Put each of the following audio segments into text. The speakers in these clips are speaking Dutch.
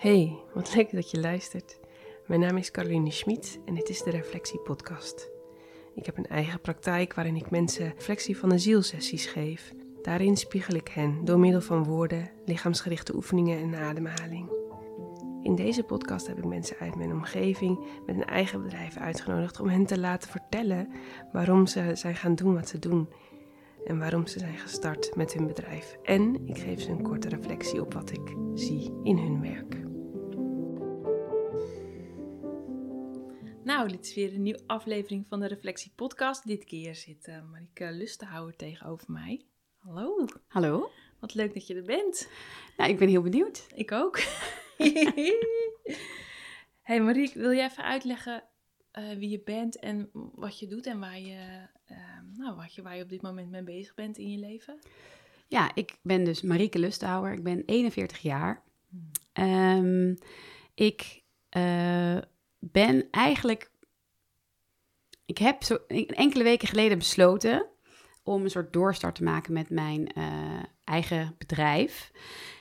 Hey, wat leuk dat je luistert. Mijn naam is Caroline Schmid en dit is de Reflectie Podcast. Ik heb een eigen praktijk waarin ik mensen reflectie van de zielsessies geef. Daarin spiegel ik hen door middel van woorden, lichaamsgerichte oefeningen en ademhaling. In deze podcast heb ik mensen uit mijn omgeving met een eigen bedrijf uitgenodigd om hen te laten vertellen waarom ze zijn gaan doen wat ze doen en waarom ze zijn gestart met hun bedrijf. En ik geef ze een korte reflectie op wat ik zie in hun werk. Nou, dit is weer een nieuwe aflevering van de Reflectie Podcast. Dit keer zit uh, Marieke Lustenhouwer tegenover mij. Hallo. Hallo. Wat leuk dat je er bent. Nou, ik ben heel benieuwd. Ik ook. hey Marieke, wil jij even uitleggen uh, wie je bent en wat je doet en waar je, uh, nou, wat je, waar je op dit moment mee bezig bent in je leven? Ja, ik ben dus Marieke Lusthouwer. Ik ben 41 jaar. Um, ik uh, ben eigenlijk. Ik heb zo enkele weken geleden besloten om een soort doorstart te maken met mijn uh, eigen bedrijf.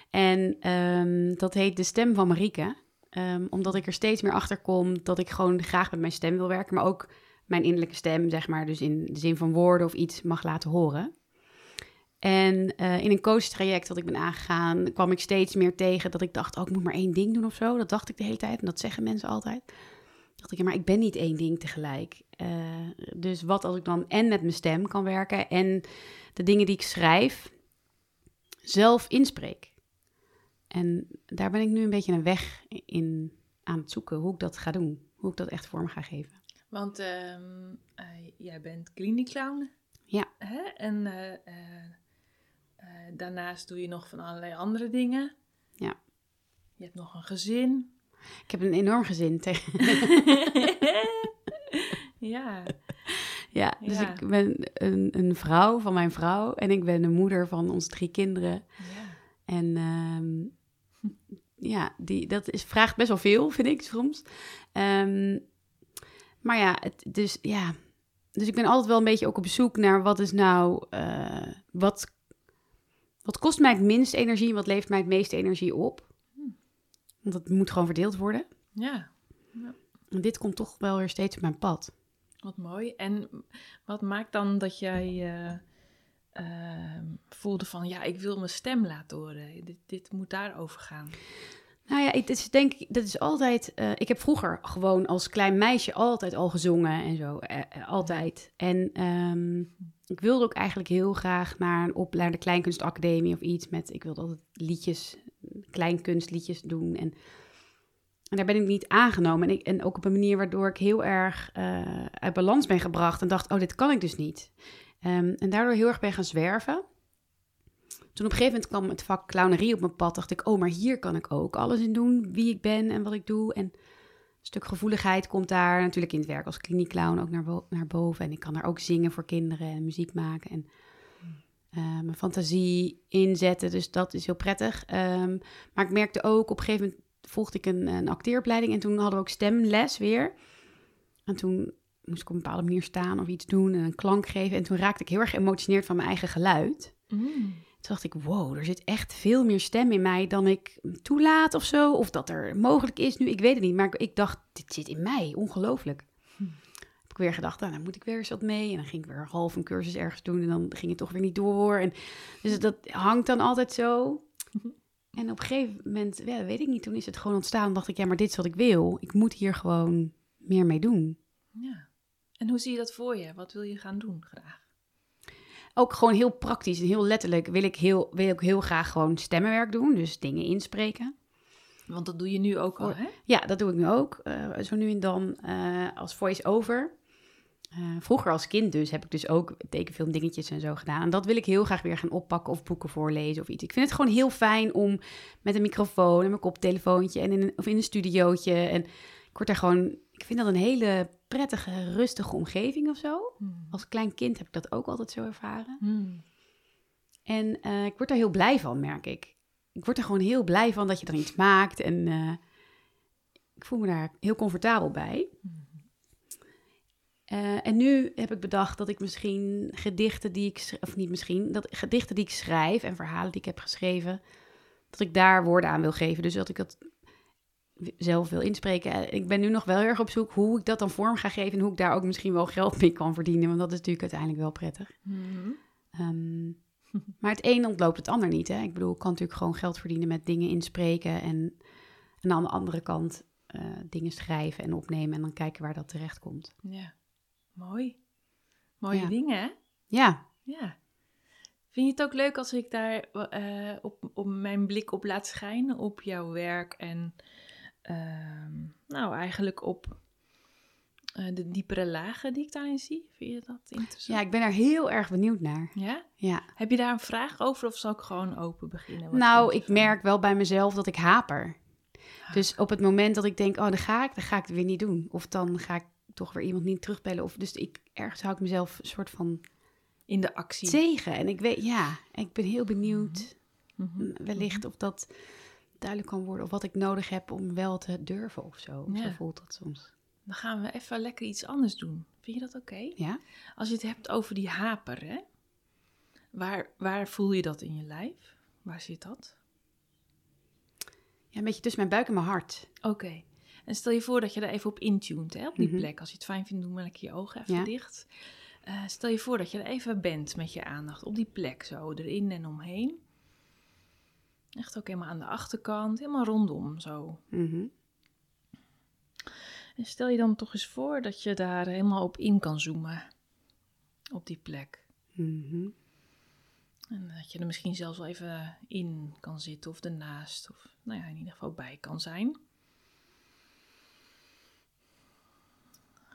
En um, dat heet De Stem van Marieke. Um, omdat ik er steeds meer achter kom dat ik gewoon graag met mijn stem wil werken, maar ook mijn innerlijke stem, zeg maar, dus in de zin van woorden of iets mag laten horen. En uh, in een coachtraject dat ik ben aangegaan, kwam ik steeds meer tegen dat ik dacht, oh, ik moet maar één ding doen of zo. Dat dacht ik de hele tijd en dat zeggen mensen altijd. Dacht ik, ja, maar ik ben niet één ding tegelijk. Uh, dus wat als ik dan en met mijn stem kan werken en de dingen die ik schrijf zelf inspreek. En daar ben ik nu een beetje een weg in aan het zoeken, hoe ik dat ga doen. Hoe ik dat echt vorm ga geven. Want uh, uh, jij bent kliniekclown. Ja. Hè? En uh, daarnaast doe je nog van allerlei andere dingen. Ja. Je hebt nog een gezin. Ik heb een enorm gezin. ja. Ja, dus ja. ik ben een, een, vrouw van mijn vrouw en ik ben de moeder van onze drie kinderen. Ja. En um, ja, die, dat is, vraagt best wel veel, vind ik soms. Um, maar ja, het, dus ja. Dus ik ben altijd wel een beetje ook op zoek naar wat is nou. Uh, wat, wat kost mij het minst energie en wat levert mij het meeste energie op? Want dat moet gewoon verdeeld worden. Ja. ja. En dit komt toch wel weer steeds op mijn pad. Wat mooi. En wat maakt dan dat jij. Uh uh, voelde van ja, ik wil mijn stem laten horen. Dit, dit moet daarover gaan. Nou ja, het is denk ik, dat is altijd. Uh, ik heb vroeger gewoon als klein meisje altijd al gezongen en zo, uh, altijd. En um, ik wilde ook eigenlijk heel graag naar een opleiding, de Kleinkunstacademie of iets met. Ik wilde altijd liedjes, kleinkunstliedjes doen. En, en daar ben ik niet aangenomen. En, ik, en ook op een manier waardoor ik heel erg uh, uit balans ben gebracht en dacht: oh, dit kan ik dus niet. Um, en daardoor heel erg ben gaan zwerven. Toen op een gegeven moment kwam het vak clownerie op mijn pad, dacht ik, oh, maar hier kan ik ook alles in doen, wie ik ben en wat ik doe. En een stuk gevoeligheid komt daar natuurlijk in het werk als kliniekclown ook naar, naar boven. En ik kan daar ook zingen voor kinderen en muziek maken en uh, mijn fantasie inzetten. Dus dat is heel prettig. Um, maar ik merkte ook, op een gegeven moment volgde ik een, een acteeropleiding en toen hadden we ook stemles weer. En toen moest ik op een bepaalde manier staan of iets doen en een klank geven. En toen raakte ik heel erg geëmotioneerd van mijn eigen geluid. Mm. Toen dacht ik, wow, er zit echt veel meer stem in mij dan ik toelaat of zo. Of dat er mogelijk is nu, ik weet het niet. Maar ik dacht, dit zit in mij, ongelooflijk. Weer gedacht, nou, dan moet ik weer eens wat mee. En dan ging ik weer half een cursus ergens doen en dan ging het toch weer niet door. En, dus dat hangt dan altijd zo. En op een gegeven moment, ja, weet ik niet, toen is het gewoon ontstaan. dacht ik, ja, maar dit is wat ik wil. Ik moet hier gewoon meer mee doen. Ja. En hoe zie je dat voor je? Wat wil je gaan doen graag? Ook gewoon heel praktisch en heel letterlijk wil ik heel, wil ik heel graag gewoon stemmenwerk doen. Dus dingen inspreken. Want dat doe je nu ook al, hè? Ja, dat doe ik nu ook. Uh, zo nu en dan uh, als voice-over. Uh, vroeger als kind dus heb ik dus ook tekenfilm dingetjes en zo gedaan. En dat wil ik heel graag weer gaan oppakken of boeken voorlezen of iets. Ik vind het gewoon heel fijn om met een microfoon en mijn koptelefoontje en in een, of in een studiootje. En ik word daar gewoon... Ik vind dat een hele prettige, rustige omgeving of zo. Hmm. Als klein kind heb ik dat ook altijd zo ervaren. Hmm. En uh, ik word daar heel blij van, merk ik. Ik word er gewoon heel blij van dat je er iets maakt. En uh, ik voel me daar heel comfortabel bij. Hmm. Uh, en nu heb ik bedacht dat ik misschien gedichten die ik... Of niet misschien, dat gedichten die ik schrijf en verhalen die ik heb geschreven... dat ik daar woorden aan wil geven. Dus dat ik dat zelf wil inspreken. Eh, Ik ben nu nog wel heel erg op zoek hoe ik dat dan vorm ga geven en hoe ik daar ook misschien wel geld mee kan verdienen. Want dat is natuurlijk uiteindelijk wel prettig. Mhm. Ehm, maar het een ontloopt het ander niet. Hè? Ik bedoel, ik kan natuurlijk gewoon geld verdienen met dingen inspreken. En, en aan de andere kant eh, dingen schrijven en opnemen. En dan kijken waar dat terecht komt. Ja, mooi. Mooie Ja. dingen, hè? Ja, Ja. Vind je het ook leuk als ik daar eh, op, op mijn blik op laat schijnen op jouw werk en ehm, nou eigenlijk op eh, de diepere lagen die ik daarin zie? Vind je dat interessant? ja, ik ben er heel erg benieuwd naar. Ja? Ja. Heb je daar een vraag over of zal ik gewoon open beginnen? Wat Nou, ik merk wel bij mezelf dat ik haper. Dus op het moment dat ik denk, oh, dan ga ik, dan ga ik het weer niet doen. Of dan ga ik toch weer iemand niet terugbellen. Of, dus ik, ergens hou ik mezelf een soort van In de actie. tegen. En ik weet, ja, ik ben heel benieuwd Mhm. mm, wellicht of dat duidelijk kan worden. Of wat ik nodig heb om wel te durven of zo. Zo Ja. voelt dat soms. Dan gaan we even lekker iets anders doen. Vind je dat oké? Ja? Als je het hebt over die haper, hè? Waar, waar voel je dat in je lijf? Waar zit dat? ja, een beetje tussen mijn buik en mijn hart. Oké. En stel je voor dat je er even op intuned, hè, op die Mhm. plek. Als je het fijn vindt, doe maar lekker je ogen even Ja. dicht. Eh, stel je voor dat je er even bent met je aandacht op die plek, zo erin en omheen. Echt ook helemaal aan de achterkant, helemaal rondom zo. Mhm. En stel je dan toch eens voor dat je daar helemaal op in kan zoomen. Op die plek. Mhm. En dat je er misschien zelfs wel even in kan zitten of ernaast. Of nou ja, in ieder geval bij kan zijn.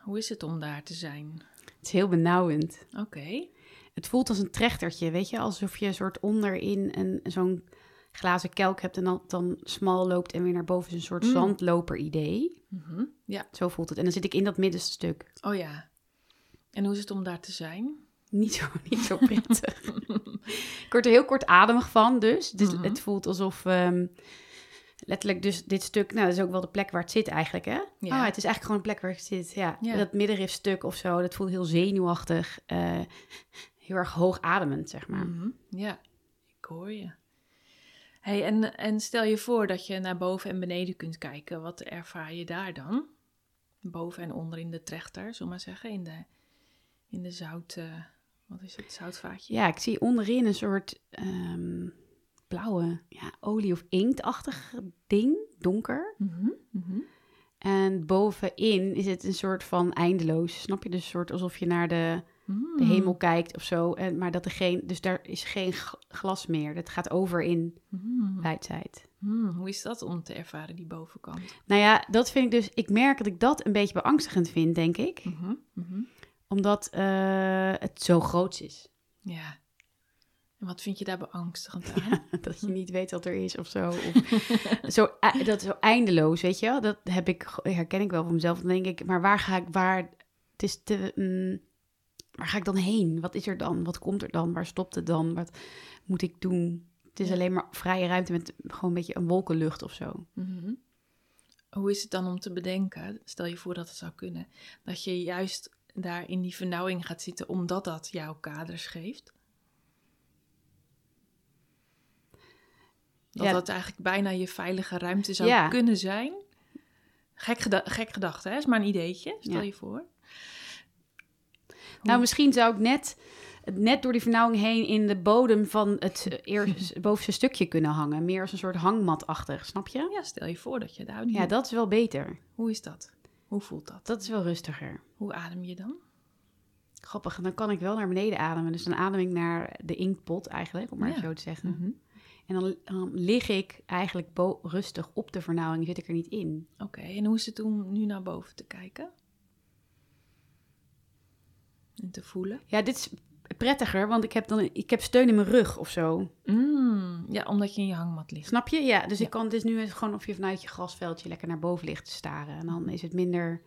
Hoe is het om daar te zijn? Het is heel benauwend. Oké. Het voelt als een trechtertje, weet je? Alsof je een soort onderin een, zo'n glazen kelk hebt en dan, dan smal loopt en weer naar boven. is een soort Mm. zandloper idee. Mhm. Ja. Zo voelt het. En dan zit ik in dat middenste stuk. Oh ja. En hoe is het om daar te zijn? Niet zo, niet zo prettig. ik word er heel kortademig van dus. dus Mhm. Het voelt alsof... ehm, letterlijk dus dit stuk... Nou, dat is ook wel de plek waar het zit eigenlijk, hè? Ja. Oh, het is eigenlijk gewoon een plek waar het zit, ja. Ja. Dat middenrifstuk of zo, dat voelt heel zenuwachtig. eh, heel erg hoogademend, zeg maar. Mhm. Ja, ik hoor je. Hey, en, en stel je voor dat je naar boven en beneden kunt kijken. Wat ervaar je daar dan? Boven en onder in de trechter, zullen maar zeggen. In de, in de zout... eh, wat is het? Zoutvaatje? Ja, ik zie onderin een soort ehm, blauwe ja, olie- of inktachtig ding, donker. Mhm, mhm. En bovenin is het een soort van eindeloos. Snap je? Dus een soort alsof je naar de, de Mm. hemel kijkt of zo. En, maar dat er geen, dus daar is geen glas meer. Dat gaat over in Mm. wijdheid. Mm, Hoe is dat om te ervaren, die bovenkant? Nou ja, dat vind ik dus. Ik merk dat ik dat een beetje beangstigend vind, denk ik. Mhm. Omdat eh, het zo groot is. Ja. Wat vind je daar beangstigend aan? dat je niet weet wat er is of zo. Of zo eh, dat is zo eindeloos, weet je wel. Dat heb ik, herken ik wel van mezelf. Dan denk ik, maar waar ga ik, waar, het is te, mm, waar ga ik dan heen? Wat is er dan? Wat komt er dan? Waar stopt het dan? Wat moet ik doen? Het is alleen maar vrije ruimte met gewoon een beetje een wolkenlucht of zo. Mhm. Hoe is het dan om te bedenken, stel je voor dat het zou kunnen, dat je juist daar in die vernauwing gaat zitten omdat dat jouw kaders geeft? Dat Ja. dat eigenlijk bijna je veilige ruimte zou Ja. kunnen zijn? Gek, geda gek gedachte, hè? Is maar een ideetje, stel Ja. je voor. Nou, misschien zou ik net, net door die vernauwing heen in de bodem van het eh, eerste, bovenste stukje kunnen hangen. Meer als een soort hangmatachtig, snap je? Ja, stel je voor dat je daar... Ja, dat is wel beter. Hoe is dat? Hoe voelt dat? Dat is wel rustiger. Hoe adem je dan? Grappig, dan kan ik wel naar beneden ademen. Dus dan adem ik naar de inktpot eigenlijk, om maar zo te zeggen. Mhm. En dan, dan lig ik eigenlijk rustig op de vernauwing, zit ik er niet in. Oké, en hoe is het om nu naar boven te kijken? En te voelen? Ja, dit is prettiger, want ik heb dan ik heb steun in mijn rug of zo. Mm, ja, omdat je in je hangmat ligt. Snap je? Ja, dus Ja. ik kan, het is nu gewoon of je vanuit je grasveldje lekker naar boven ligt te staren. En dan is het minder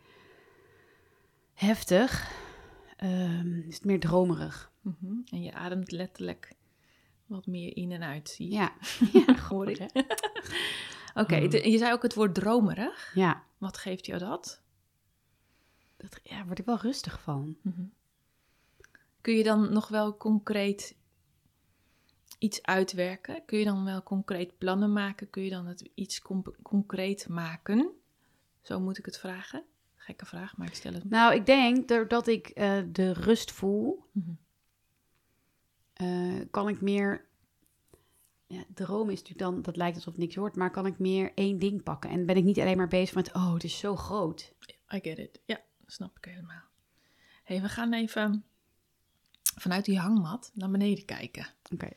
heftig, Ehm, is het meer dromerig. Mhm. En je ademt letterlijk wat meer in en uit, zie. Ja, ja Hoor ik. Oké, de- je zei ook het woord dromerig. Ja, Wat geeft jou dat? dat, ja, word ik wel rustig van. Mhm. Kun je dan nog wel concreet iets uitwerken? Kun je dan wel concreet plannen maken? Kun je dan het iets concreet maken? Zo moet ik het vragen. Gekke vraag, maar ik stel het. Nou, ik denk doordat ik eh, de rust voel, Mhm. Eh, kan ik meer. Ja, droom is natuurlijk dan, dat lijkt alsof niks wordt, maar kan ik meer één ding pakken. En ben ik niet alleen maar bezig met, oh, het is zo groot. I get it. Ja, snap ik helemaal. hey, we gaan even vanuit die hangmat naar beneden kijken. Oké.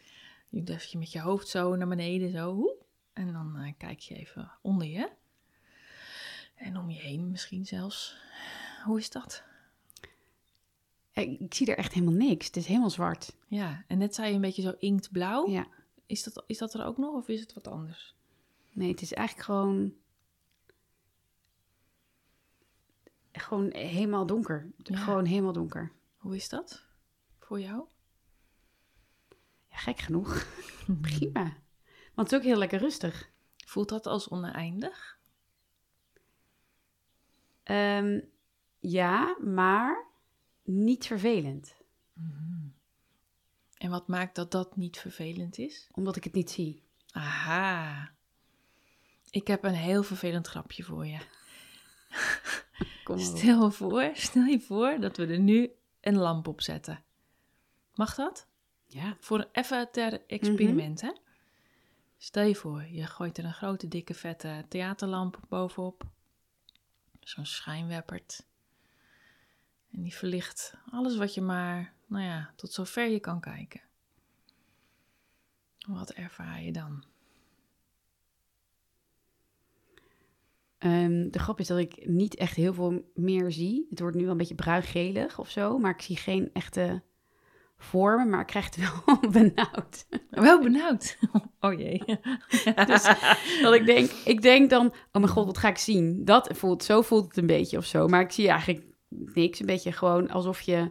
Je doet even met je hoofd zo naar beneden, zo. En dan eh, kijk je even onder je. En om je heen misschien zelfs. Hoe is dat? Ik, zie er echt helemaal niks. Het is helemaal zwart. Ja, en net zei je een beetje zo inktblauw. Ja. Is, dat, is dat er ook nog of is het wat anders? Nee, het is eigenlijk gewoon. Gewoon helemaal donker. Ja. Gewoon helemaal donker. Hoe is dat voor jou? Ja, gek genoeg. Prima. Want het is ook heel lekker rustig. Voelt dat als oneindig? Ehm, ja, maar niet vervelend. En wat maakt dat dat niet vervelend is? Omdat ik het niet zie. Aha. Ik heb een heel vervelend grapje voor je. Kom. Stel je voor, stel je voor dat we er nu een lamp op zetten. Mag dat? Ja. Voor even ter experiment, hè? Stel je voor, je gooit er een grote, dikke, vette theaterlamp bovenop. Zo'n schijnwerpert. En die verlicht alles wat je maar, nou ja, tot zover je kan kijken. Wat ervaar je dan? Ehm, de grap is dat ik niet echt heel veel meer zie. Het wordt nu wel een beetje bruingelig of zo, maar ik zie geen echte vormen, maar ik krijg het wel benauwd. Wel benauwd. Oh jee. Dus dat ik denk, ik denk dan, oh mijn god, wat ga ik zien? Dat voelt, zo voelt het een beetje of zo. Maar ik zie eigenlijk niks. Een beetje gewoon alsof je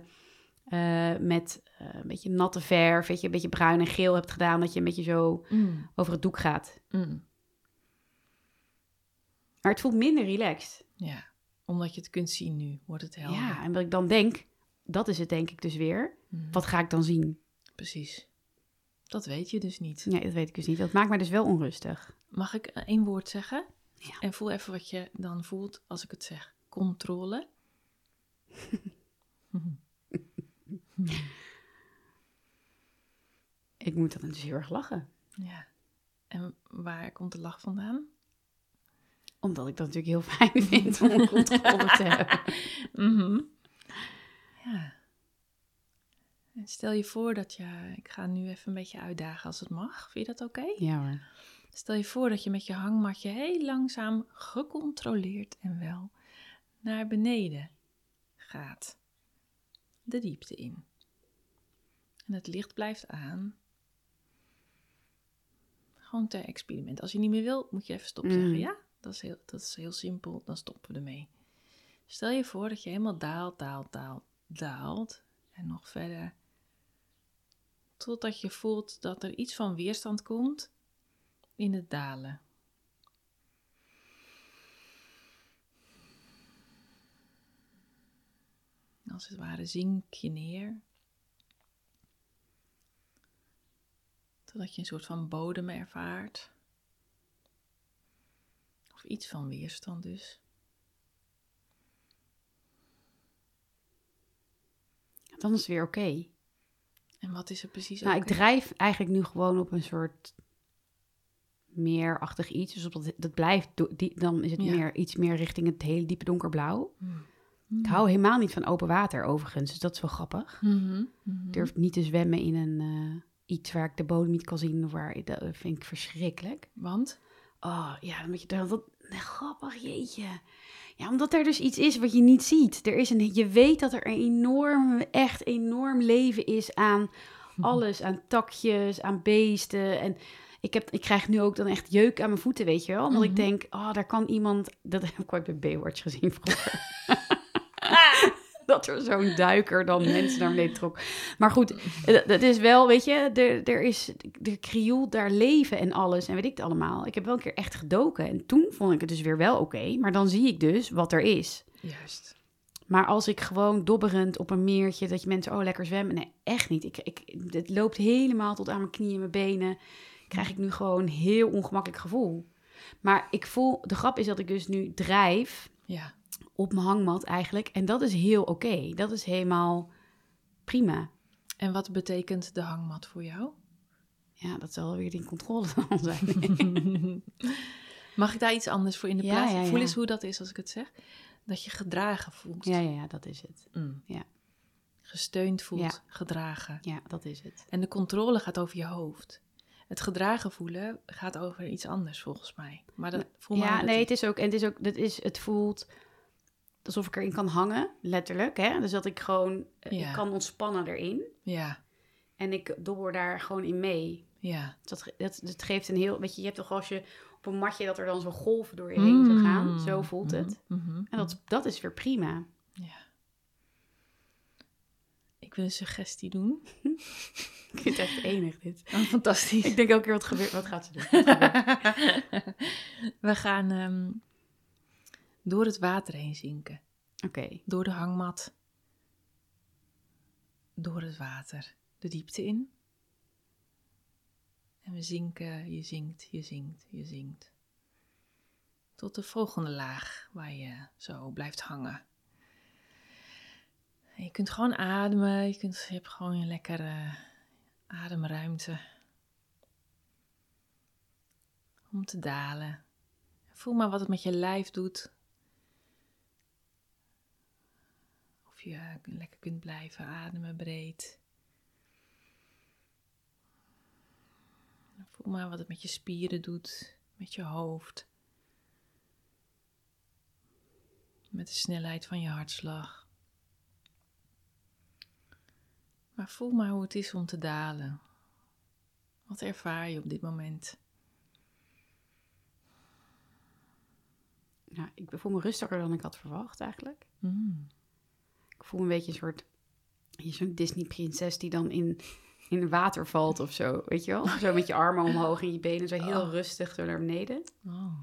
eh, met eh, een beetje natte verf, weet je, een beetje bruin en geel hebt gedaan, dat je een beetje zo Mm, over het doek gaat. mm. Maar het voelt minder relaxed. Ja, omdat je het kunt zien nu, wordt het helder. Ja, en wat ik dan denk, dat is het denk ik dus weer. Mm, Wat ga ik dan zien? Precies. Dat weet je dus niet. Nee, dat weet ik dus niet. Dat maakt mij dus wel onrustig. Mag ik eh, één woord zeggen? Ja. En voel even wat je dan voelt als ik het zeg. Controle. Ik moet dan dus heel erg lachen. Ja. En waar komt de lach vandaan? Omdat ik dat natuurlijk heel fijn vind om controle te hebben. Mhm. Ja. En stel je voor dat je... Ik ga nu even een beetje uitdagen als het mag. Vind je dat oké? Ja hoor. Stel je voor dat je met je hangmatje heel langzaam, gecontroleerd en wel naar beneden gaat. De diepte in. En het licht blijft aan. Gewoon ter experiment. Als je niet meer wil, moet je even stop Mm. zeggen. Ja, dat is, heel, dat is heel simpel. Dan stoppen we ermee. Stel je voor dat je helemaal daalt, daalt, daalt, daalt. En nog verder. Totdat je voelt dat er iets van weerstand komt in het dalen. Als het ware zink je neer. Totdat je een soort van bodem ervaart. Of iets van weerstand dus. Dan is het weer oké. En wat is er precies Nou, ik drijf eigenlijk nu gewoon op een soort meerachtig iets. Dus op dat, dat blijft, die, dan is het Ja. meer, iets meer richting het hele diepe donkerblauw. Hmm. Ik hou helemaal niet van open water overigens, dus dat is wel grappig. Mhm, mhm. Ik durf niet te zwemmen in een eh, iets waar ik de bodem niet kan zien. Waar, dat vind ik verschrikkelijk. Want? Oh ja, dan moet je dat, nee, grappig, jeetje. Ja, omdat er dus iets is wat je niet ziet. Er is een, je weet dat er een enorm, echt enorm leven is aan alles, aan takjes, aan beesten. En ik, heb, ik krijg nu ook dan echt jeuk aan mijn voeten, weet je wel. Omdat ik Mhm. denk, oh, daar kan iemand... Dat heb ik ooit bij Baywatch gezien vroeger. dat er zo'n duiker dan mensen naar beneden trok. Maar goed, eh, dat is wel, weet je, er, er is, de krioelt daar leven en alles en weet ik het allemaal. Ik heb wel een keer echt gedoken en toen vond ik het dus weer wel oké. maar dan zie ik dus wat er is. Juist. Maar als ik gewoon dobberend op een meertje, dat je mensen, oh lekker zwemmen. Nee, echt niet. Ik, ik, het loopt helemaal tot aan mijn knieën en mijn benen. Krijg ik nu gewoon een heel ongemakkelijk gevoel. Maar ik voel, de grap is dat ik dus nu drijf Ja. Op mijn hangmat eigenlijk. En dat is heel oké. Dat is helemaal prima. En wat betekent de hangmat voor jou? Ja, dat zal weer in controle dan zijn. Mag ik daar iets anders voor in de Ja, plaats? ja, Voel eens hoe dat is als ik het zeg. Dat je gedragen voelt. ja, ja, ja, dat is het. Mm. Ja. Gesteund voelt, gedragen. Ja, dat is het. En de controle gaat over je hoofd. Het gedragen voelen gaat over iets anders volgens mij. Maar dat voel maar ja, nee, het is ook, en het is ook, dat is, het voelt alsof ik erin kan hangen, letterlijk. Hè? Dus dat ik gewoon, eh, Ja. ik kan ontspannen erin. Ja, En ik dobber daar gewoon in mee. ja. Dat, dat, dat geeft een heel, weet je, je hebt toch als je op een matje dat er dan zo golven door je heen zo gaan. Mm. Zo voelt het. Mhm, mhm, En dat, dat is weer prima. Ja. Ik wil een suggestie doen. Ik vind het echt enig dit. Oh, fantastisch. Ik denk elke keer wat gebeurt, wat gaat ze doen? We gaan ehm, door het water heen zinken. Oké, Door de hangmat. Door het water. De diepte in. En we zinken, je zinkt, je zinkt, je zinkt. Tot de volgende laag waar je zo blijft hangen. En je kunt gewoon ademen, je, kunt, je hebt gewoon een lekkere ademruimte. Om te dalen. Voel maar wat het met je lijf doet. Of je lekker kunt blijven ademen breed. Voel maar wat het met je spieren doet, met je hoofd. Met de snelheid van je hartslag. Maar voel maar hoe het is om te dalen. Wat ervaar je op dit moment? ja, ik voel me rustiger dan ik had verwacht eigenlijk. Mm. Ik voel me een beetje een soort, zo'n Disney-prinses die dan in, in het water valt of zo, weet je wel? Zo met je armen omhoog en je benen zo heel Oh. rustig zo naar beneden. Oh.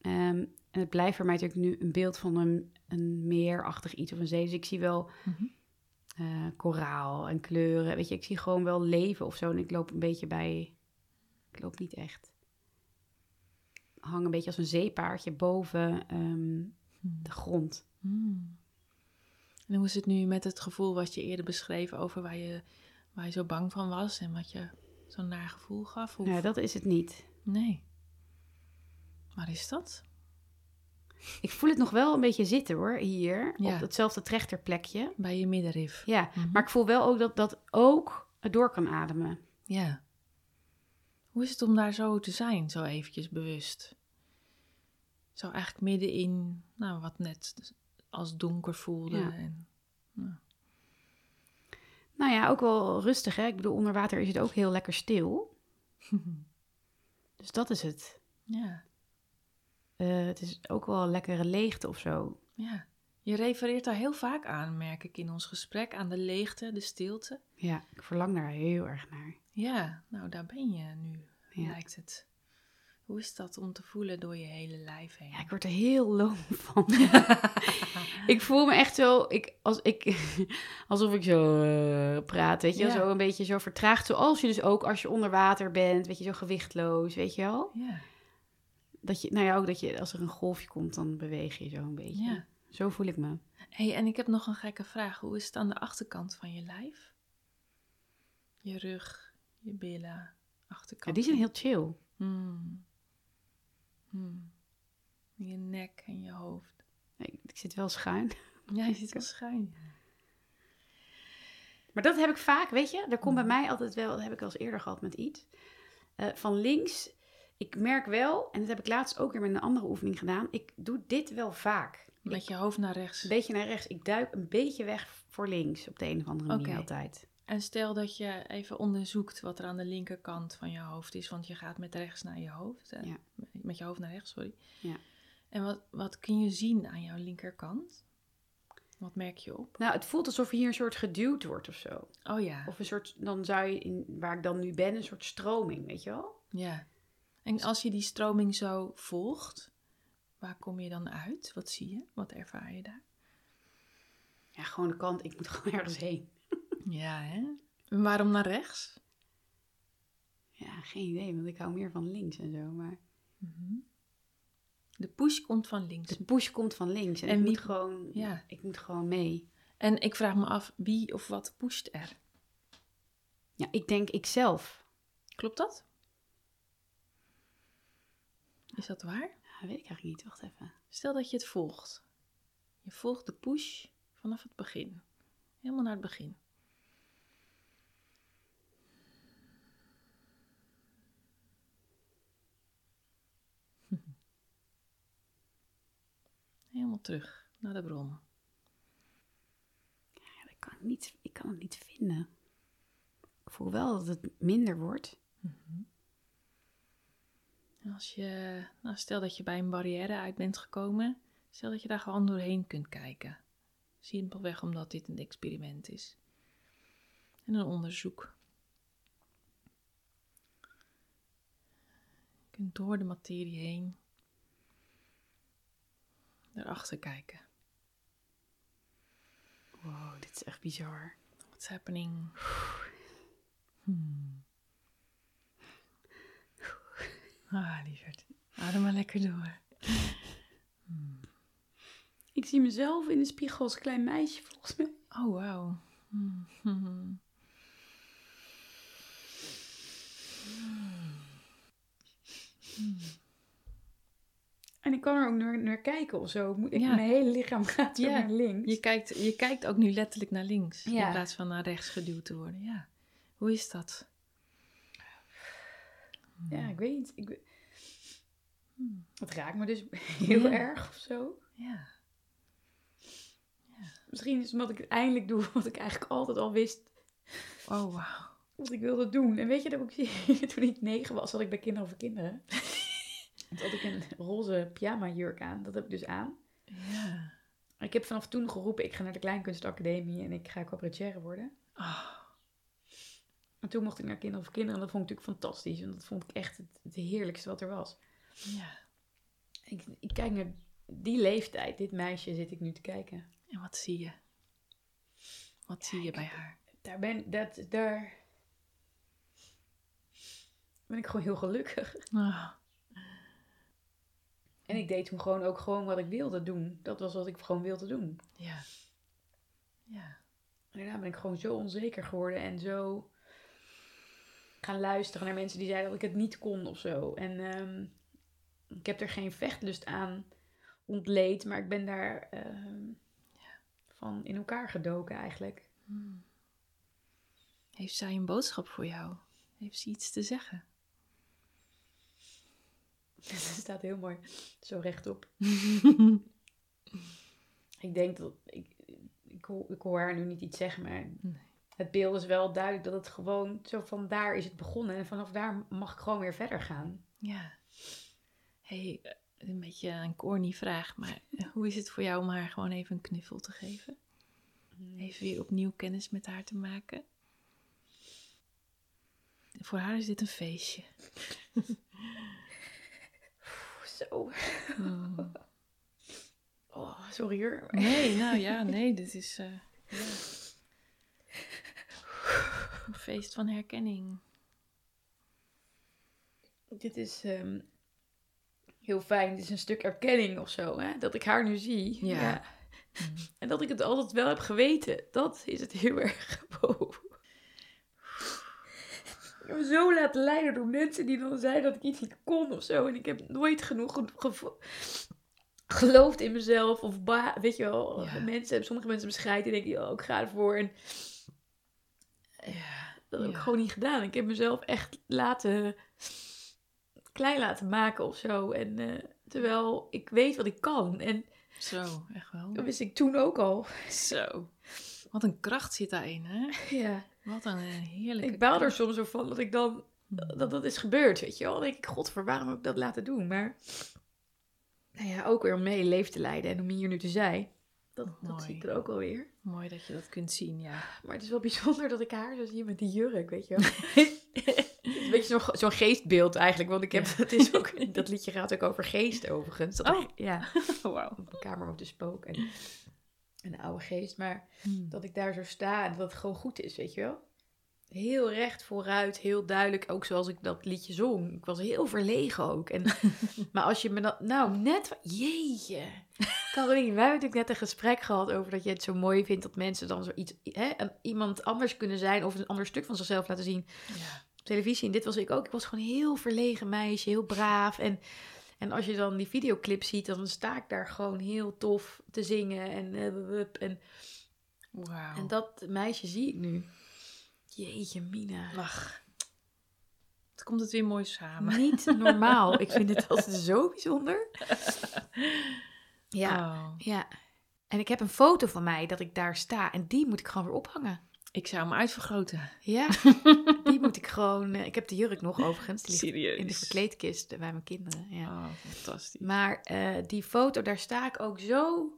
Ehm, en het blijft voor mij natuurlijk nu een beeld van een, een meerachtig iets of een zee. Dus ik zie wel Mhm. eh, koraal en kleuren. Weet je, ik zie gewoon wel leven of zo. En ik loop een beetje bij... Ik loop niet echt. Ik hang een beetje als een zeepaardje boven ehm, de grond. Mm. En hoe is het nu met het gevoel wat je eerder beschreef over waar je, waar je zo bang van was en wat je zo'n naar gevoel gaf? Hoe... Nou, dat is het niet. Nee. Waar is dat? Ik voel het nog wel een beetje zitten hoor, hier. Ja. Op datzelfde trechterplekje. Bij je middenrif. Ja, Mhm. maar ik voel wel ook dat dat ook door kan ademen. Ja. Hoe is het om daar zo te zijn, zo eventjes bewust? Zo eigenlijk middenin, nou wat net als donker voelde. Ja. En, Nou ja, ook wel rustig hè. Ik bedoel, onder water is het ook heel lekker stil. Dus dat is het. ja, Eh, het is ook wel een lekkere leegte of zo. ja. Je refereert daar heel vaak aan, merk ik in ons gesprek, aan de leegte, de stilte. Ja, ik verlang daar heel erg naar. Ja, nou daar ben je nu, Ja. lijkt het. Hoe is dat om te voelen door je hele lijf heen? Ja, ik word er heel loom van. ik voel me echt zo, ik, als ik, alsof ik zo eh, praat, weet je wel, Ja. Zo een beetje zo vertraagd. Zoals je dus ook als je onder water bent, weet je, zo gewichtloos, weet je wel? ja, Dat je, nou ja, ook dat je, als er een golfje komt, dan beweeg je zo een beetje. ja. Zo voel ik me. hey, en ik heb nog een gekke vraag. Hoe is het aan de achterkant van je lijf? Je rug, je billen, achterkant. Ja, die zijn heel chill. Hmm. Hmm. Je nek en je hoofd. Ik, ik zit wel schuin. Ja, je zit wel schuin. Maar dat heb ik vaak, weet je. Er komt bij Mhm. mij altijd wel, dat heb ik al eens eerder gehad met iets. eh, van links, ik merk wel, en dat heb ik laatst ook weer met een andere oefening gedaan. Ik doe dit wel vaak. Met je hoofd naar rechts. Een beetje naar rechts. Ik duik een beetje weg voor links op de een of andere manier Oké. altijd. En stel dat je even onderzoekt wat er aan de linkerkant van je hoofd is. Want je gaat met rechts naar je hoofd. Ja. Met je hoofd naar rechts, sorry. Ja. En wat, wat kun je zien aan jouw linkerkant? Wat merk je op? Nou, het voelt alsof er hier een soort geduwd wordt of zo. Oh ja, Of een soort, dan zou je, in, waar ik dan nu ben, een soort stroming, weet je wel? ja. En als je die stroming zo volgt, waar kom je dan uit? Wat zie je? Wat ervaar je daar? Ja, gewoon de kant, ik moet gewoon ergens heen. Ja, hè? En waarom naar rechts? Ja, geen idee, want ik hou meer van links en zo. Maar Mhm. De push komt van links. de push komt van links en, En ik, wie- moet gewoon, Ja. ik moet gewoon mee. En ik vraag me af, wie of wat pusht er? Ja, ik denk ikzelf. Klopt dat? Is dat waar? Ja, weet ik eigenlijk niet, wacht even. Stel dat je het volgt. Je volgt de push vanaf het begin. Helemaal naar het begin. Helemaal terug naar de bron. Ja, dat kan ik, niet, ik kan het niet vinden. Ik voel wel dat het minder wordt. En als je, nou stel dat je bij een barrière uit bent gekomen, stel dat je daar gewoon doorheen kunt kijken. Simpelweg omdat dit een experiment is. En een onderzoek. Je kunt door de materie heen erachter kijken. Wow, dit is echt bizar. What's happening? Hmm. Ah, lieverd. Adem maar lekker door. Ik zie mezelf in de spiegel als klein meisje, volgens mij. Oh, wauw. Hmm, hmm. En ik kan er ook naar, naar kijken of zo. Ik, Ja. Mijn hele lichaam gaat Ja, naar links. Je kijkt, je kijkt ook nu letterlijk naar links. Ja. In plaats van naar rechts geduwd te worden. Ja. Hoe is dat? Ja, ik weet niet. Ik, we- Hmm. het raakt me dus heel erg of zo. Ja. Misschien is het omdat ik het eindelijk doe wat ik eigenlijk altijd al wist Oh, wauw. wat ik wilde doen. En weet je dat ik toen ik negen was, had ik bij Kinderen voor Kinderen. Toen had ik een roze pyjama jurk aan. Dat heb ik dus aan. Ja. Ik heb vanaf toen geroepen, ik ga naar de Kleinkunstacademie en ik ga cabaretier worden. Oh, En toen mocht ik naar Kinderen voor Kinderen en dat vond ik natuurlijk fantastisch. En dat vond ik echt het, het heerlijkste wat er was. ja. Ik, ik kijk naar die leeftijd, dit meisje zit ik nu te kijken. En wat zie je? Wat zie je bij haar? Daar ben, dat, daar ben ik gewoon heel gelukkig. Oh, En ik deed toen gewoon ook gewoon wat ik wilde doen. Dat was wat ik gewoon wilde doen. ja. Ja. En daarna ben ik gewoon zo onzeker geworden en zo gaan luisteren naar mensen die zeiden dat ik het niet kon of zo. En ehm, ik heb er geen vechtlust aan ontleed, maar ik ben daar ehm, van in elkaar gedoken eigenlijk. Hmm. Heeft zij een boodschap voor jou? Heeft ze iets te zeggen? Het staat heel mooi zo rechtop. Ik denk dat ik, ik, hoor, ik hoor haar nu niet iets zeggen, maar Nee. het beeld is wel duidelijk dat het gewoon zo van daar is het begonnen en vanaf daar mag ik gewoon weer verder gaan. Ja. hey, eh, een beetje een corny vraag, maar hoe is het voor jou om haar gewoon even een knuffel te geven? Even weer opnieuw kennis met haar te maken? Voor haar is dit een feestje. Zo. Hmm. Oh, sorry hoor. Nee, nou ja, nee, dit is eh, ja. een feest van herkenning. Dit is ehm, heel fijn. Dit is een stuk erkenning of zo, hè? Dat ik haar nu zie. Ja. En dat ik het altijd wel heb geweten. Dat is het heel erg. Wow. Ik heb me zo laten leiden door mensen die dan zeiden dat ik iets niet kon of zo. En ik heb nooit genoeg geloofd in mezelf. Of ba- weet je wel, Ja. mensen, sommige mensen bescheiden en denken, oh, ik ga ervoor. En Ja, dat heb ik Ja. gewoon niet gedaan. Ik heb mezelf echt laten klein laten maken of zo. En eh, terwijl ik weet wat ik kan. En zo, echt wel. dat wist ik toen ook al. Zo. Wat een kracht zit daarin, hè? Ja. Wat een eh, heerlijke Ik baal er soms zo van dat ik dan dat dat is gebeurd, weet je wel. Dan denk ik, godver, waarom heb ik dat laten doen? Maar nou ja, ook weer om mee leven te leiden en om hier nu te zijn. Dat, dat Mooi. zie ik er ook alweer. Mooi dat je dat kunt zien, ja. Maar het is wel bijzonder dat ik haar zo zie met die jurk, weet je wel. Het is een beetje zo'n geestbeeld eigenlijk. Want ik heb, het is ook, dat liedje gaat ook over geest overigens. Dat Oh. ja, Wauw. op een kamer moet te spoken. En een oude geest, maar Hmm. dat ik daar zo sta en dat het gewoon goed is, weet je wel? Heel recht vooruit, heel duidelijk, ook zoals ik dat liedje zong. Ik was heel verlegen ook. En, maar als je me dan, nou net, jeetje. Caroline, wij hebben natuurlijk net een gesprek gehad over dat je het zo mooi vindt dat mensen dan zoiets, hè, iemand anders kunnen zijn of een ander stuk van zichzelf laten zien Ja. op televisie. En dit was ik ook. Ik was gewoon een heel verlegen meisje, heel braaf. En, en als je dan die videoclip ziet, dan sta ik daar gewoon heel tof te zingen. En, eh, wup, en, Wauw. en dat meisje zie ik nu. Jeetje, Mina. Ach. Het komt het weer mooi samen. Niet normaal. Ik vind het altijd zo bijzonder. Ja, Oh. ja. En ik heb een foto van mij dat ik daar sta. En die moet ik gewoon weer ophangen. Ik zou hem uitvergroten. Ja, die moet ik gewoon... eh, ik heb de jurk nog overigens. Die Serieus. in de verkleedkist bij mijn kinderen. Ja. Oh, fantastisch. Maar eh, die foto, daar sta ik ook zo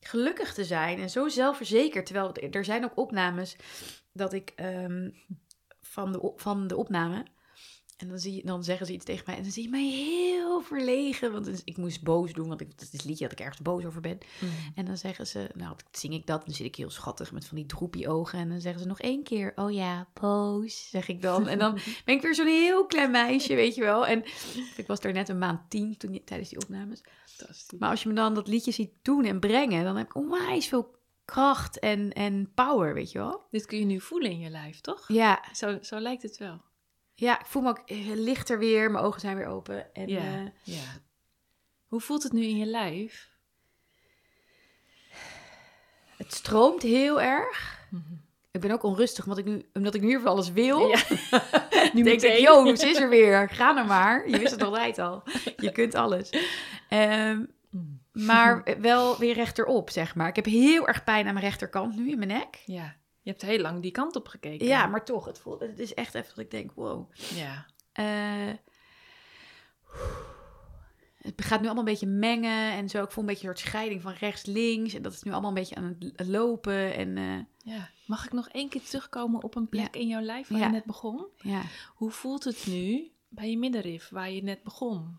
gelukkig te zijn en zo zelfverzekerd. Terwijl er zijn ook opnames dat ik ehm, van, de, op- van de opname. En dan, zie je, dan zeggen ze iets tegen mij. En dan zie je mij heel verlegen. Want dus ik moest boos doen. Want ik, dat is het liedje dat ik ergens boos over ben. Mm. En dan zeggen ze, nou zing ik dat. Dan zit ik heel schattig met van die droepie ogen. En dan zeggen ze nog één keer, oh ja, boos, zeg ik dan. En dan ben ik weer zo'n heel klein meisje, weet je wel. En ik was daar net een maand tien toen, tijdens die opnames. Fantastisch. Maar als je me dan dat liedje ziet doen en brengen, dan heb ik onwijs veel kracht en, en power, weet je wel. Dit kun je nu voelen in je lijf, toch? Ja, Zo, zo lijkt het wel. Ja ik voel me ook eh, lichter weer. Mijn ogen zijn weer open. En, ja. eh, ja. Hoe voelt het nu in je lijf? het stroomt heel erg. Ik ben ook onrustig, omdat ik nu, omdat ik nu weer alles wil. Ja. Nu denk ik, yo, ze is er weer. Ga nou maar. Je wist het altijd al. Je kunt alles. Ehm, Mm. maar wel weer rechterop, zeg maar. Ik heb heel erg pijn aan mijn rechterkant nu in mijn nek. Ja. Je hebt heel lang die kant op gekeken. Ja, maar toch, het, voelt, het is echt even dat ik denk, wow. Ja. Eh, het gaat nu allemaal een beetje mengen en zo. Ik voel een beetje een soort scheiding van rechts-links. En dat is nu allemaal een beetje aan het lopen. En eh, ja. Mag ik nog één keer terugkomen op een plek in jouw lijf waar Ja. je net begon? ja. Hoe voelt het nu bij je middenrif waar je net begon?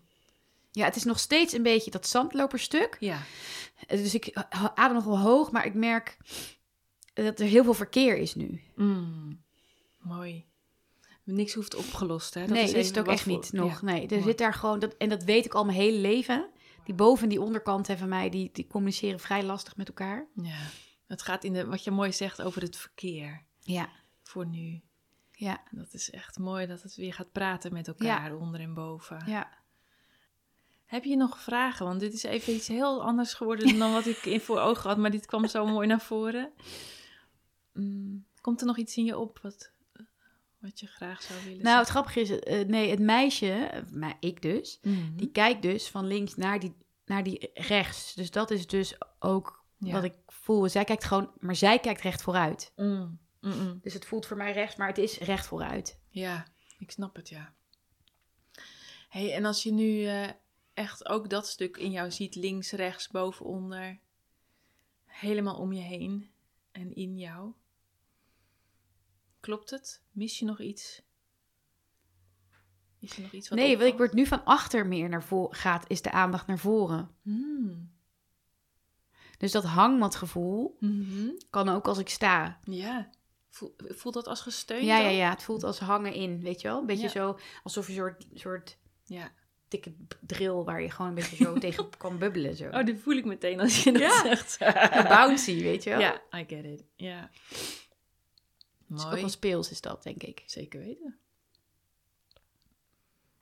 ja, het is nog steeds een beetje dat zandloperstuk. Ja. Dus ik adem nog wel hoog, maar ik merk dat er heel veel verkeer is nu. Mm. Mooi. Niks hoeft opgelost, hè? Dat nee, is is het ook echt voor- niet nog. Ja. Nee, er zit daar gewoon, dat, en dat weet ik al mijn hele leven. Die boven- en die onderkant van mij, die, die communiceren vrij lastig met elkaar. Ja. Het gaat in de, wat je mooi zegt over het verkeer Ja, voor nu. ja, Dat is echt mooi dat het weer gaat praten met elkaar onder en boven. ja. Heb je nog vragen? Want dit is even iets heel anders geworden dan wat ik in voor ogen had, maar dit kwam zo mooi naar voren. Mm, komt er nog iets in je op wat, wat je graag zou willen Nou, het grappige is, eh, nee, het meisje, eh, maar ik dus, zeggen? die kijkt dus van links naar die, naar die rechts. Dus dat is dus ook Ja. wat ik voel. Zij kijkt gewoon, maar zij kijkt recht vooruit. Mm. Dus het voelt voor mij rechts, maar het is recht vooruit. Ja, ik snap het, ja. hey, en als je nu eh, echt ook dat stuk in jou ziet, links, rechts, boven, onder, helemaal om je heen en in jou. Klopt het? Mis je nog iets? Is er nog iets wat nee, want ik word nu van achter meer naar voren gaat, is de aandacht naar voren. Hmm. Dus dat hangmatgevoel Mhm. kan ook als ik sta. Ja. Voel, voelt dat als gesteund? Ja, ja, dan? ja. Het voelt als hangen in, weet je wel? Een beetje Ja. zo, alsof je een soort, soort Ja. dikke drill waar je gewoon een beetje zo tegen kan bubbelen. Zo. Oh, die voel ik meteen als je dat Ja. zegt. Bouncy, weet je wel? Ja, I get it. Ja. Dus ook Mooi. wel speels is dat, denk ik. Zeker weten.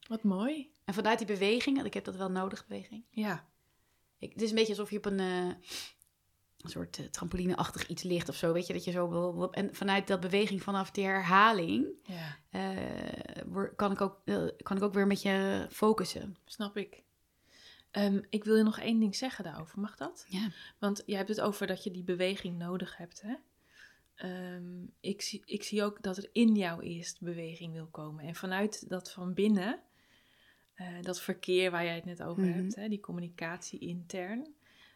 Wat mooi. En vanuit die beweging, want ik heb dat wel nodig, beweging. Ja. Ik, het is een beetje alsof je op een, eh, een soort eh, trampolineachtig iets ligt of zo, weet je, dat je zo... En vanuit dat beweging vanaf die herhaling Ja, eh, kan, ik ook, kan ik ook weer een beetje focussen. snap ik. Ehm, ik wil je nog één ding zeggen daarover. Mag dat? Ja. Want jij hebt het over dat je die beweging nodig hebt, hè? Ehm, ik, zie, ik zie ook dat er in jou eerst beweging wil komen. En vanuit dat van binnen, eh, dat verkeer waar jij het net over Mhm. hebt, hè, die communicatie intern,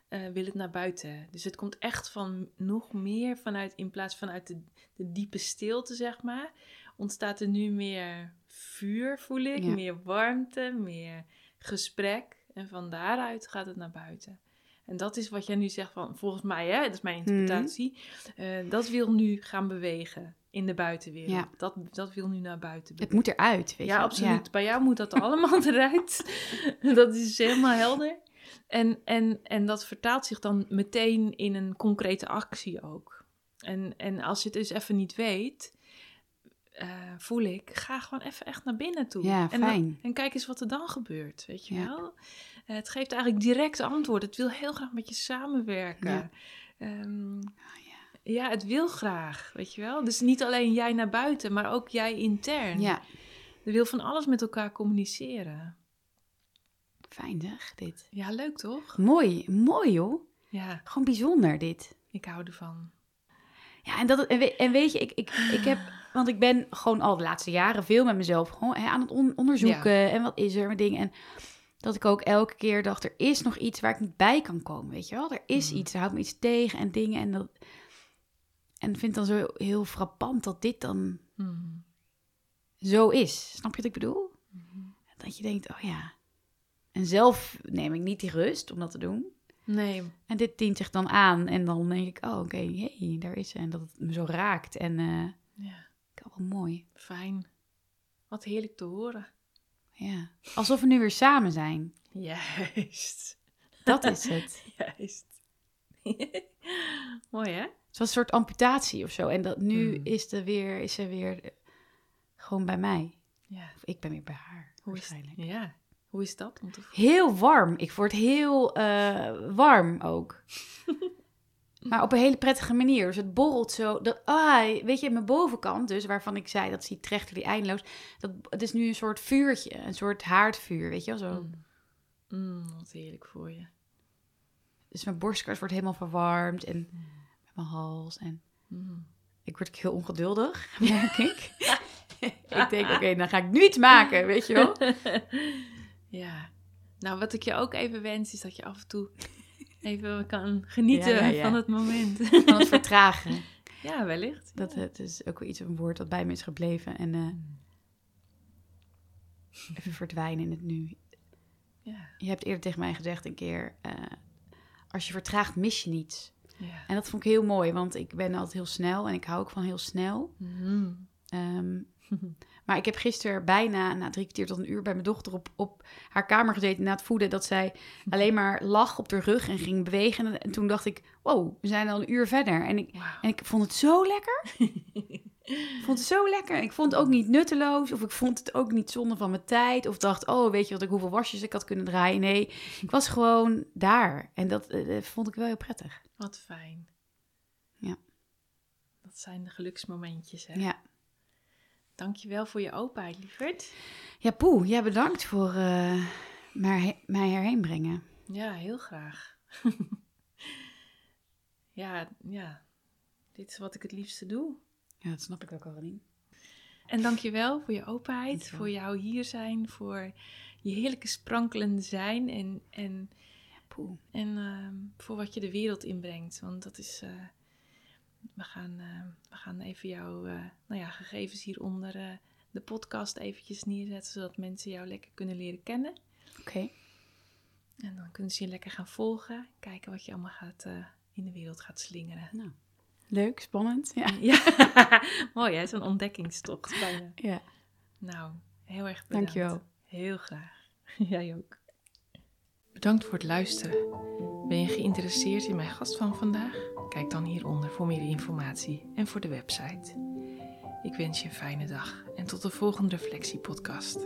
eh, wil het naar buiten. Dus het komt echt van nog meer vanuit, in plaats vanuit de, de diepe stilte, zeg maar, ontstaat er nu meer vuur, voel ik, Ja. meer warmte, meer gesprek. En van daaruit gaat het naar buiten. En dat is wat jij nu zegt van, volgens mij, hè, dat is mijn interpretatie. eh, dat wil nu gaan bewegen in de buitenwereld. Ja. Dat, dat wil nu naar buiten. Het moet eruit, weet ja, je. absoluut. Bij jou moet dat allemaal eruit. dat is helemaal helder. En, en, en dat vertaalt zich dan meteen in een concrete actie ook. En, en als je het dus even niet weet, eh, voel ik, ga gewoon even echt naar binnen toe. Ja, en, dan- fijn. en kijk eens wat er dan gebeurt, weet je Ja. wel. Eh, het geeft eigenlijk direct antwoord. Het wil heel graag met je samenwerken. Ja. Ehm, Oh, ja, het wil graag, weet je wel. Dus niet alleen jij naar buiten, maar ook jij intern. Ja, Je wil van alles met elkaar communiceren. fijn zeg, dit. Ja, leuk toch? Mooi, mooi joh. Ja, Gewoon bijzonder dit. ik hou ervan. Ja, en, dat, en, we- en weet je, ik, ik, ik heb, want ik ben gewoon al de laatste jaren veel met mezelf gewoon, hè, aan het on- onderzoeken. En wat is er met dingen. En dat ik ook elke keer dacht, er is nog iets waar ik niet bij kan komen, weet je wel. Er is Mhm. iets, er houdt me iets tegen en dingen. En, dat, en ik vind dan zo heel frappant dat dit dan Hmm. zo is. Snap je wat ik bedoel? Mhm. Dat je denkt, oh ja. En zelf neem ik niet die rust om dat te doen. Nee, En dit dient zich dan aan. En dan denk ik, oh oké, hey, daar is ze. En dat het me zo raakt. En eh ja, wel mooi. fijn. Wat heerlijk te horen. Ja. Alsof we nu weer samen zijn. Juist. Dat is het. Juist. Mooi hè? Het was een soort amputatie of zo. En dat nu Hmm. is, er weer, is ze weer eh, gewoon bij mij. Ja. Of ik ben weer bij haar. Hoe is, waarschijnlijk. ja. Hoe is dat om te voelen? Heel warm. Ik word heel eh, warm ook. maar op een hele prettige manier. Dus het borrelt zo. Dat, ah, weet je, mijn bovenkant dus, waarvan ik zei, dat is die trechter, die eindeloos. Dat, het is nu een soort vuurtje. Een soort haardvuur, weet je wel zo. Mm. Mm, wat heerlijk voor je. Dus mijn borstkas wordt helemaal verwarmd. En mijn hals. En Mm. ik word heel ongeduldig, merk ik. ik denk, oké, dan ga ik nu iets maken, weet je wel. ja. Nou, wat ik je ook even wens, is dat je af en toe even kan genieten Ja, ja, ja. van het moment. Van het vertragen. ja, wellicht. Dat het is ook wel iets, een woord dat bij me is gebleven. En eh, even verdwijnen in het nu. Ja. Je hebt eerder tegen mij gezegd een keer, eh, als je vertraagt, mis je niets. ja. En dat vond ik heel mooi, want ik ben altijd heel snel en ik hou ook van heel snel. Mhm. Ehm, maar ik heb gisteren bijna, na drie kwartier tot een uur, bij mijn dochter op, op haar kamer gezeten na het voeden. Dat zij alleen maar lag op de rug en ging bewegen. En, en toen dacht ik, wow, we zijn al een uur verder. En ik, en ik vond het zo lekker. ik vond het zo lekker. Ik vond het ook niet nutteloos. Of ik vond het ook niet zonde van mijn tijd. Of dacht, oh, weet je wat ik, hoeveel wasjes ik had kunnen draaien. Nee, ik was gewoon daar. En dat eh, vond ik wel heel prettig. Wat fijn. Ja. Dat zijn de geluksmomentjes, hè? Ja, Dankjewel voor je openheid, lieverd. ja Poe, jij bedankt voor eh, mij, mij herheen brengen. Ja, heel graag. ja, ja. Dit is wat ik het liefste doe. Ja, dat snap ik ook al niet. En dankjewel voor je openheid, Dankjewel. voor jouw hier zijn, voor je heerlijke sprankelende zijn en, en, Poe. en ehm, voor wat je de wereld inbrengt. Want dat is, eh, we, gaan, eh, we gaan even jouw eh, nou ja, gegevens hieronder eh, de podcast eventjes neerzetten, zodat mensen jou lekker kunnen leren kennen. Oké. En dan kunnen ze je lekker gaan volgen, kijken wat je allemaal gaat, eh, in de wereld gaat slingeren. Nou, leuk, spannend. Ja. Ja, mooi hè, zo'n ontdekkingstocht bijna. ja. Nou, heel erg bedankt. Dankjewel. Heel graag. Jij ook. Bedankt voor het luisteren. Ben je geïnteresseerd in mijn gast van vandaag? Kijk dan hieronder voor meer informatie en voor de website. Ik wens je een fijne dag en tot de volgende reflectiepodcast.